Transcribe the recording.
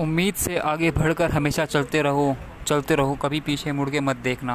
उम्मीद से आगे बढ़कर हमेशा चलते रहो चलते रहो, कभी पीछे मुड़ के मत देखना।